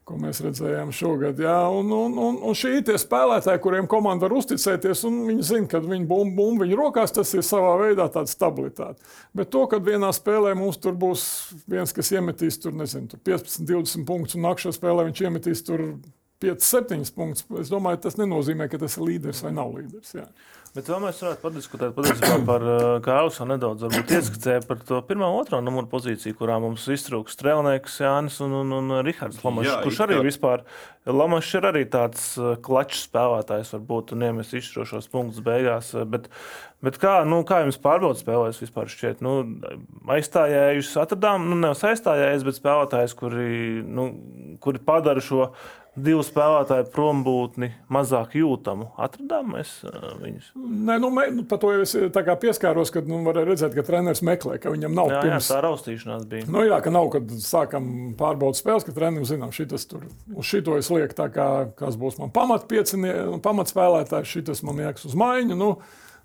ko mēs redzējām šogad. Jā, un, un, un, un šī ir tie spēlētāji, kuriem komanda var uzticēties, un viņi zina, ka viņi bumbu bum, viņu rokās, tas ir savā veidā tāda stabilitāte. Bet to, ka vienā spēlē mums tur būs viens, kas iemetīs tur, nezinu, tur 15, 20 punktus, un nākamajā spēlē viņš iemetīs tur 5, 7 punktus, es domāju, tas nenozīmē, ka tas ir līderis vai nav līderis. Jā. Bet vēl mēs varētu padiskutēt par, kā Elsa nedaudz ieskicēja par to pirmā, otrā numura pozīciju, kurā mums iztrūks Strēlnieks, Jānis un, un, un Rihards Lamašs, Jā, kurš arī kā... vispār, Lamašs ir arī tāds klačs spēlētājs, varbūt, un iemes izšķirošos punktus beigās, bet, bet kā, nu, kā jums pārbaudas spēlēs vispār šķiet? Nu, aizstājējus atradām, nu, nevis aizstājējus, bet spēlētājus, kuri, nu, kuri padara šo divu spēlētāju prombūtni mazāk jūtamu. Atradām mēs uh, viņus. Nē, nu, mē, nu, par to jau es pieskāros, kad nu, varēja redzēt, ka treneris meklē, ka viņam nav jā, pirms... jā, tā raustīšanās bija. Nu, jā, ka nav, kad sākam pārbaudīt spēles, ka treneris zinām, šitas tur, uz šito es lieku kā, kas būs man pamat piecinie, pamat spēlētājs, šitas man liekas uz maiņu. Nu,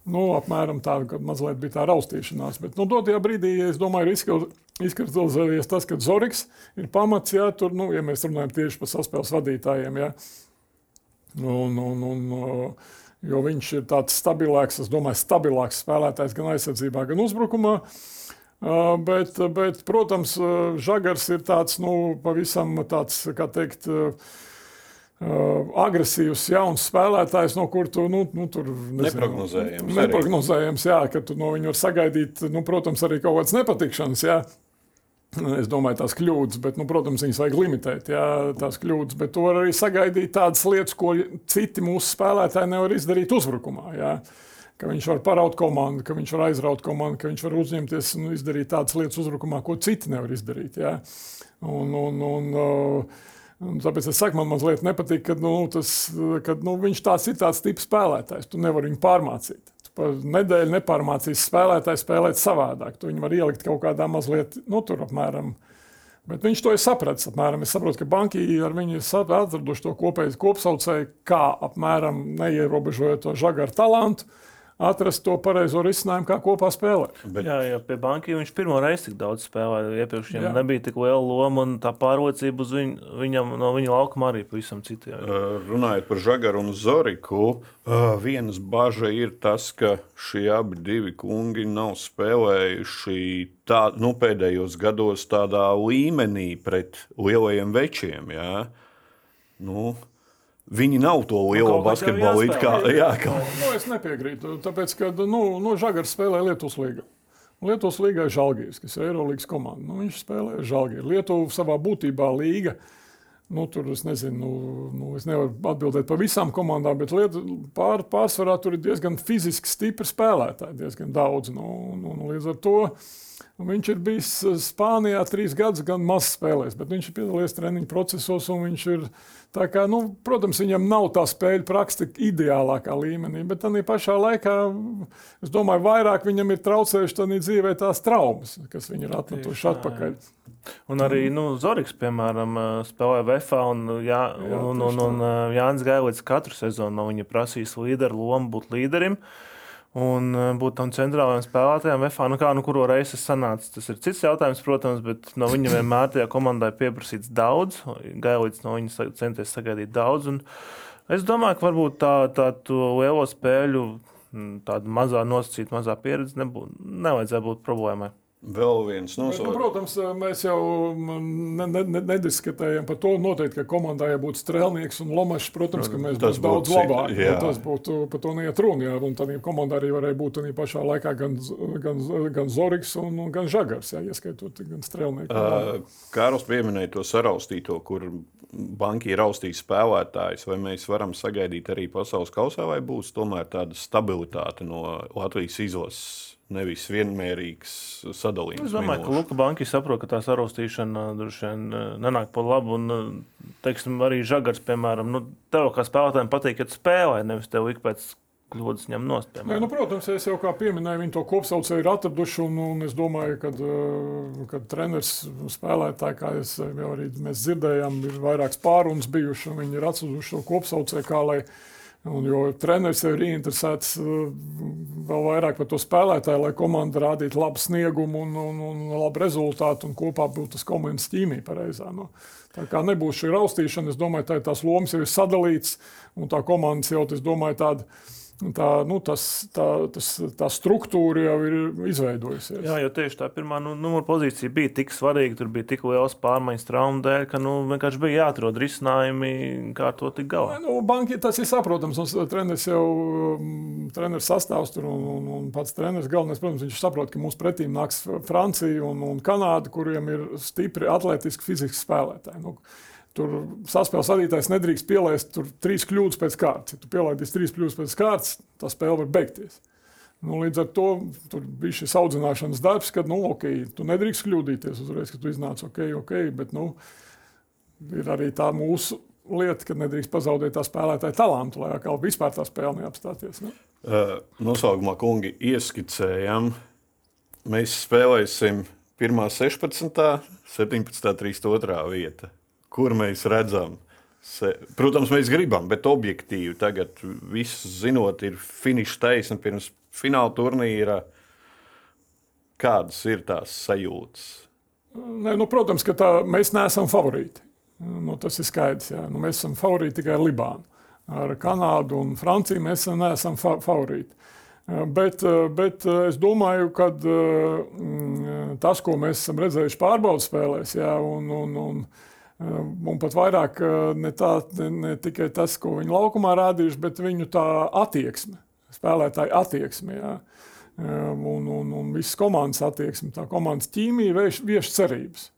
Nu, apmēram tāda, ka mazliet bija tā raustīšanās. Bet, nu, dotajā brīdī, es domāju, ir izkristalizējies tas, ka Zorigs ir pamats, jā, tur, nu, ja mēs runājam tieši par saspēles vadītājiem, jā. Un, un, un, jo viņš ir tāds stabilāks, es domāju, stabilāks spēlētājs gan aizsardzībā, gan uzbrukumā. Uh, bet, bet, protams, Žagars ir tāds, nu, pavisam tāds, kā teikt, Uh, agresīvs, jauns spēlētājs, no kuras tu nu, nu, tur neprognozējams. Neprognozējams, jā, ka tu no viņa var sagaidīt, nu, protams, arī kaut kādas nepatikšanas. Jā. Es domāju, tās kļūdas, bet, nu, protams, viņas vajag limitēt, jā, tās kļūdas. Bet tu vari arī sagaidīt tādas lietas, ko citi mūsu spēlētāji nevar izdarīt uzbrukumā. Jā. Ka viņš var paraut komandu, ka viņš var aizraut komandu, ka viņš var uzņemties un izdarīt tādas lietas uzbrukumā, ko citi nevar izdarīt. Jā. Un, un, un, uh, Un tāpēc es saku, man mazliet nepatīk, ka nu, tas, kad, nu, viņš tāds ir tāds tips spēlētājs. Tu nevari viņu pārmācīt. Tu par nedēļu nepārmācīsi spēlētāju spēlēt savādāk. Tu viņu var ielikt kaut kādā mazliet, nu, tur apmēram. Bet viņš to ir sapratis. Apmēram. Es saprotu, ka banki ar viņu ir atraduši to kopēju kopsaucēju, kā apmēram neierobežojot to žagaru talantu atrast to pareizo risinājumu, kā kopā spēlēt. Bet... Jā, jā, pie banka viņš pirmo reizi tik daudz spēlēja. Iepriekš viņam jā. nebija tik liela loma, un tā pārliecība uz viņu, viņam, no viņa laukuma arī pavisam cita. Jā. Runājot par Žagaru un Zoriku, vienas bažas ir tas, ka šie abi divi kungi nav spēlējuši tā, nu, pēdējos gados tādā līmenī pret lielajiem večiem. Jā. Nu, Viņi nav to nu, lielo nu, basketbolu. Kā, jā, kā. Nu, es nepiekrītu. Tāpēc, ka nu, nu, Žagars spēlē Lietuvas līgā. Lietuvas līgā ir Žalgiris, kas ir Eirolandes komanda. Nu, viņš spēlē Žalgiris. Lietuva savā būtībā līga. Nu, tur es nezinu, nu, nu, es nevaru atbildēt par visām komandām, bet liet, pār, pārsvarā tur ir diezgan fiziski stipri spēlētāji, diezgan daudz. Nu, nu, nu, līdz ar to Viņš ir bijis Spānijā trīs gadus, gan maz spēlējis, bet viņš ir piedalījies treniņu procesos. Ir, kā, nu, protams, viņam nav tā spēļu praksa ideālākā līmenī, bet tā pašā laikā, es domāju, vairāk viņam ir traucējuši tādā dzīvē tās traumas, kas viņu ir atmetuši atpakaļ. Un arī nu, Zorgs, piemēram, spēlēja VFA, un, jā, jā, un, un, un, un Jānis Gailīts katru sezonu no viņa prasīs līderu lomu būt līderim. Uh, un eh, būt tam centrālajam spēlētājam. FA, nu kā, nu, kuru reizi tas sanāca, tas ir cits jautājums, protams, bet no viņa (laughs) vienmēr tajā komandā ir pieprasīts daudz. Gailīts no viņa centies sagaidīt daudz. Es domāju, ka varbūt tā, tā lielo spēļu, tāda mazā nosacīta, mazā pieredze nebūtu, nevajadzētu būt problēmai. Vēl viens nosaucums. Nu, protams, mēs jau ne, ne, ne, nediskutējam par to. Noteikti, ka komandai jābūt strēlnieks un lomašs. Protams, ka mēs būsim daudz labāki. Nu, tas būtu par to neiet runa. Jā, un tādā komandā arī varēja būt arī pašā laikā gan, gan, gan Zorigs, un, gan Žagars, jā, ieskaitot gan strēlnieku. Uh, Kārls pieminēja to saraustīto, kur banki ir raustījis spēlētājus. Vai mēs varam sagaidīt arī pasaules kausā, vai būs tomēr tāda stabilitāte no Latvijas izlases? Nevis vienmērīgs sadalījums. Es domāju, minūšu. ka Luka Banki saprot, ka tā sarostīšana droši vien eh, nenāk par labu. Un, eh, teiksim, arī Žagars, piemēram, nu, tev kā spēlētājiem patīk, ka spēlē, nevis tev ik pēc kļūdas ņem nost. Nē, nu, protams, es jau kā pieminēju, viņi to kopsaucēju ir atraduši. Un, un es domāju, ka kad eh, treneris spēlētāji, kā jau arī mēs dzirdējām, ir vairākas pārunas bijušas, un viņi ir atraduši šo kopsaucēju, kā lai Un, jo treneris ir interesēts uh, vēl vairāk par to spēlētāju, lai komanda rādītu labu sniegumu un, un, un labu rezultātu, un kopā būtu tas komandas ķīmija pareizā. No. Nu, tā kā nebūs šī raustīšana, es domāju, tā tās lomas jau ir sadalītas, un tā komandas jau, es domāju, tāda tā, nu, tas, tā, tas, tā struktūra jau ir izveidojusies. Jā, jo tieši tā pirmā nu, numura pozīcija bija tik svarīga, tur bija tik liels pārmaiņas traumu dēļ, ka nu, vienkārši bija jāatrod risinājumi, kā to tik galā. Nu, banki, tas ir saprotams, un treneris jau mm, treneris sastāvs tur, un, un, un pats treneris galvenais, protams, viņš saprot, ka mūsu pretīm nāks Francija un, un Kanāda, kuriem ir stipri atletiski fiziski spēlētāji. Nu, Tur saspēles vadītājs nedrīkst pielaist trīs kļūdas pēc kārtas. Ja tu pielaidīsi trīs kļūdas pēc kārtas, tā spēle var beigties. Nu, līdz ar to bija šis audzināšanas darbs, kad nu, okay, tu nedrīkst kļūdīties uzreiz, kad tu iznāc ok, ok. Bet nu, ir arī tā mūsu lieta, ka nedrīkst pazaudēt tā spēlētāja talantu, lai atkal vispār tā spēle neapstāties. Ne? Uh, nosaugumā kungi ieskicējam. Mēs spēlēsim 1. 16. 17. 32. vieta kur mēs redzam. Se, protams, mēs gribam, bet objektīvi tagad, zinot, ir finiša taisna pirms fināla turnīra. Kādas ir tās sajūtas? Nē, nu, protams, ka tā, mēs neesam favorīti. Nu, tas ir skaidrs. Jā. Nu, mēs esam favorīti tikai ar Libānu. Ar Kanādu un Franciju mēs neesam fa favorīti. Bet, bet es domāju, ka mm, tas, ko mēs esam redzējuši pārbaudas spēlēs, jā, un, un, un, Un pat vairāk ne, tā, ne, ne tikai tas, ko viņi laukumā rādījuši, bet viņu tā attieksme, spēlētāja attieksme. Jā. Un, un, un visas komandas attieksme, tā komandas ķīmija vieš, vieš cerības.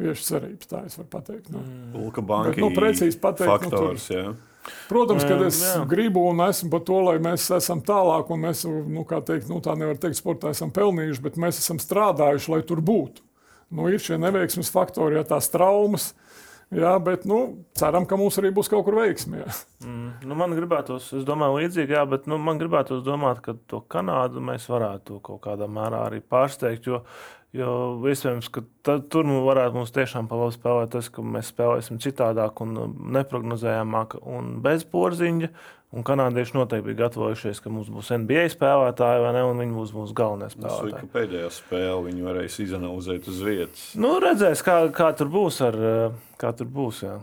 Vieš cerības, tā es varu pateikt. Nu. Lūka banka bet, nu, precīzi pateikt. Faktors, nu, tur, Protams, ka es jā. gribu un esmu par to, lai mēs esam tālāk, un mēs, nu, kā teikt, nu, tā nevar teikt, sportā esam pelnījuši, bet mēs esam strādājuši, lai tur būtu. Nu, ir šie neveiksmes faktori, ja tās traumas, uh, Jā, bet nu, ceram, ka mums arī būs kaut kur veiksmi. Mm, nu man gribētos, es domāju, līdzīgi, jā, bet nu, man gribētos domāt, ka to Kanādu mēs varētu kaut kādā mērā arī pārsteigt. Jo, jo iespējams, ka tad, tur nu varētu mums tiešām palabi spēlēt tas, ka mēs spēlēsim citādāk un neprognozējamāk un bez porziņa. Un kanādieši noteikti bija gatavojušies, ka mums būs NBA spēlētāji, vai ne? Un viņi būs mūsu galvenie spēlētāji. Tas pēdējā spēlē viņi varēs izanalizēt uz vietas. Nu, redzēs, kā, kā tur būs. Ar, kā tur būs jā.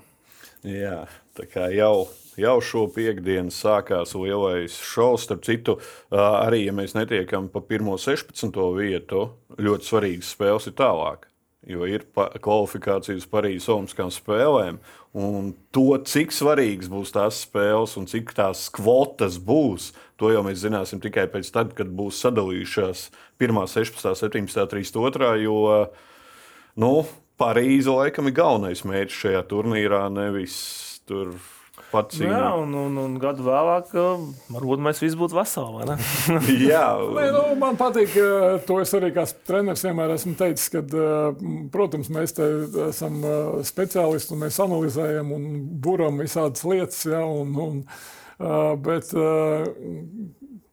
jā, tā kā jau. Jau šo piekdienu sākās lielais šovs. Starp citu, arī ja mēs netiekam pa pirmo 16. vietu, ļoti svarīgas spēles ir tālāk jo ir kvalifikācijas Parīzes Olimpiskām spēlēm. Un to, cik svarīgas būs tās spēles un cik tās kvotas būs, to jau mēs zināsim tikai pēc tam, kad būs sadalījušās 1, 16, 17, 32. Jo nu, Parīze laikam ir galvenais mērķis šajā turnīrā, nevis tur pats. Jā, un, un, un gadu vēlāk, varbūt mēs visi būtu veseli. (laughs) Jā, Nē, nu, man patīk, ka to es arī kā treneris vienmēr esmu teicis, ka, protams, mēs te esam speciālisti un mēs analizējam un buram visādas lietas. Ja, un, un, bet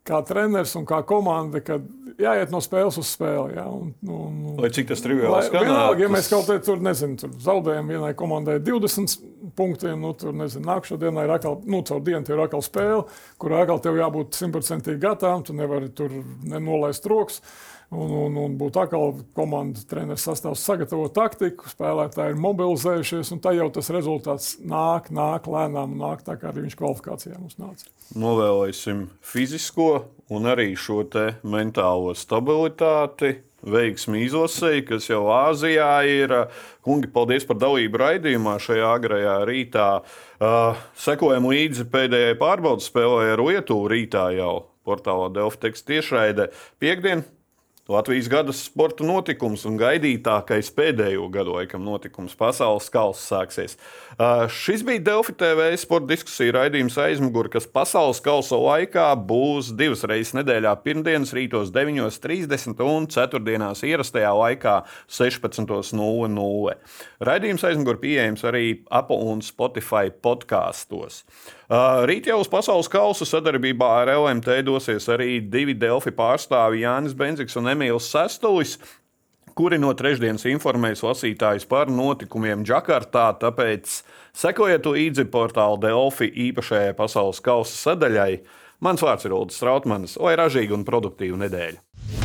kā treneris un kā komanda, kad jāiet no spēles uz spēli. Ja, un, un, Lai cik tas triviāli skanētu. Vienalga, ja mēs kaut kādā tur, nezinu, tur zaudējam vienai komandai 20 punktiem, nu, tur, nezinu, nākamā dienā ir atkal, nu, caur dienu ir atkal spēle, kurā atkal tev jābūt simtprocentīgi gatavam, tu nevari tur nenolaist rokas. Un, un, un būtu atkal komandas treneris sastāvs sagatavo taktiku, spēlētāji ir mobilizējušies, un tā jau tas rezultāts nāk, nāk lēnām, nāk tā kā arī viņš kvalifikācijā mums nāca. Novēlēsim fizisko un arī šo mentālo stabilitāti. Veiksmi izlasēji, kas jau Āzijā ir. Kungi, paldies par dalību raidījumā šajā agrajā rītā. Uh, sekojam līdzi pēdējai pārbaudas spēlē ar Lietuvu rītā jau portālā Delfa teksta tiešraide. Piektdien Latvijas gada sporta notikums un gaidītākais pēdējo gadu laikam notikums pasaules kausa sāksies. Uh, šis bija Delfi TV sporta diskusija raidījums aizmugurē, kas pasaules kausa laikā būs divas reizes nedēļā, pirmdienas rītos 9.30 un ceturtdienās ierastajā laikā 16.00. Raidījums aizmugurē pieejams arī Apple un Spotify podkāstos. Uh, rīt jau uz pasaules kausa sadarbībā ar LMT dosies arī divi Delfi pārstāvji Jānis Benziks un Emīls Sestulis kuri no trešdienas informēs lasītājus par notikumiem Džakartā. Tāpēc sekojiet līdzi portāla Delfi īpašajai pasaules kausa sadaļai. Mans vārds ir Ulrichs Strautmanis, lai ražīga un produktīva nedēļa!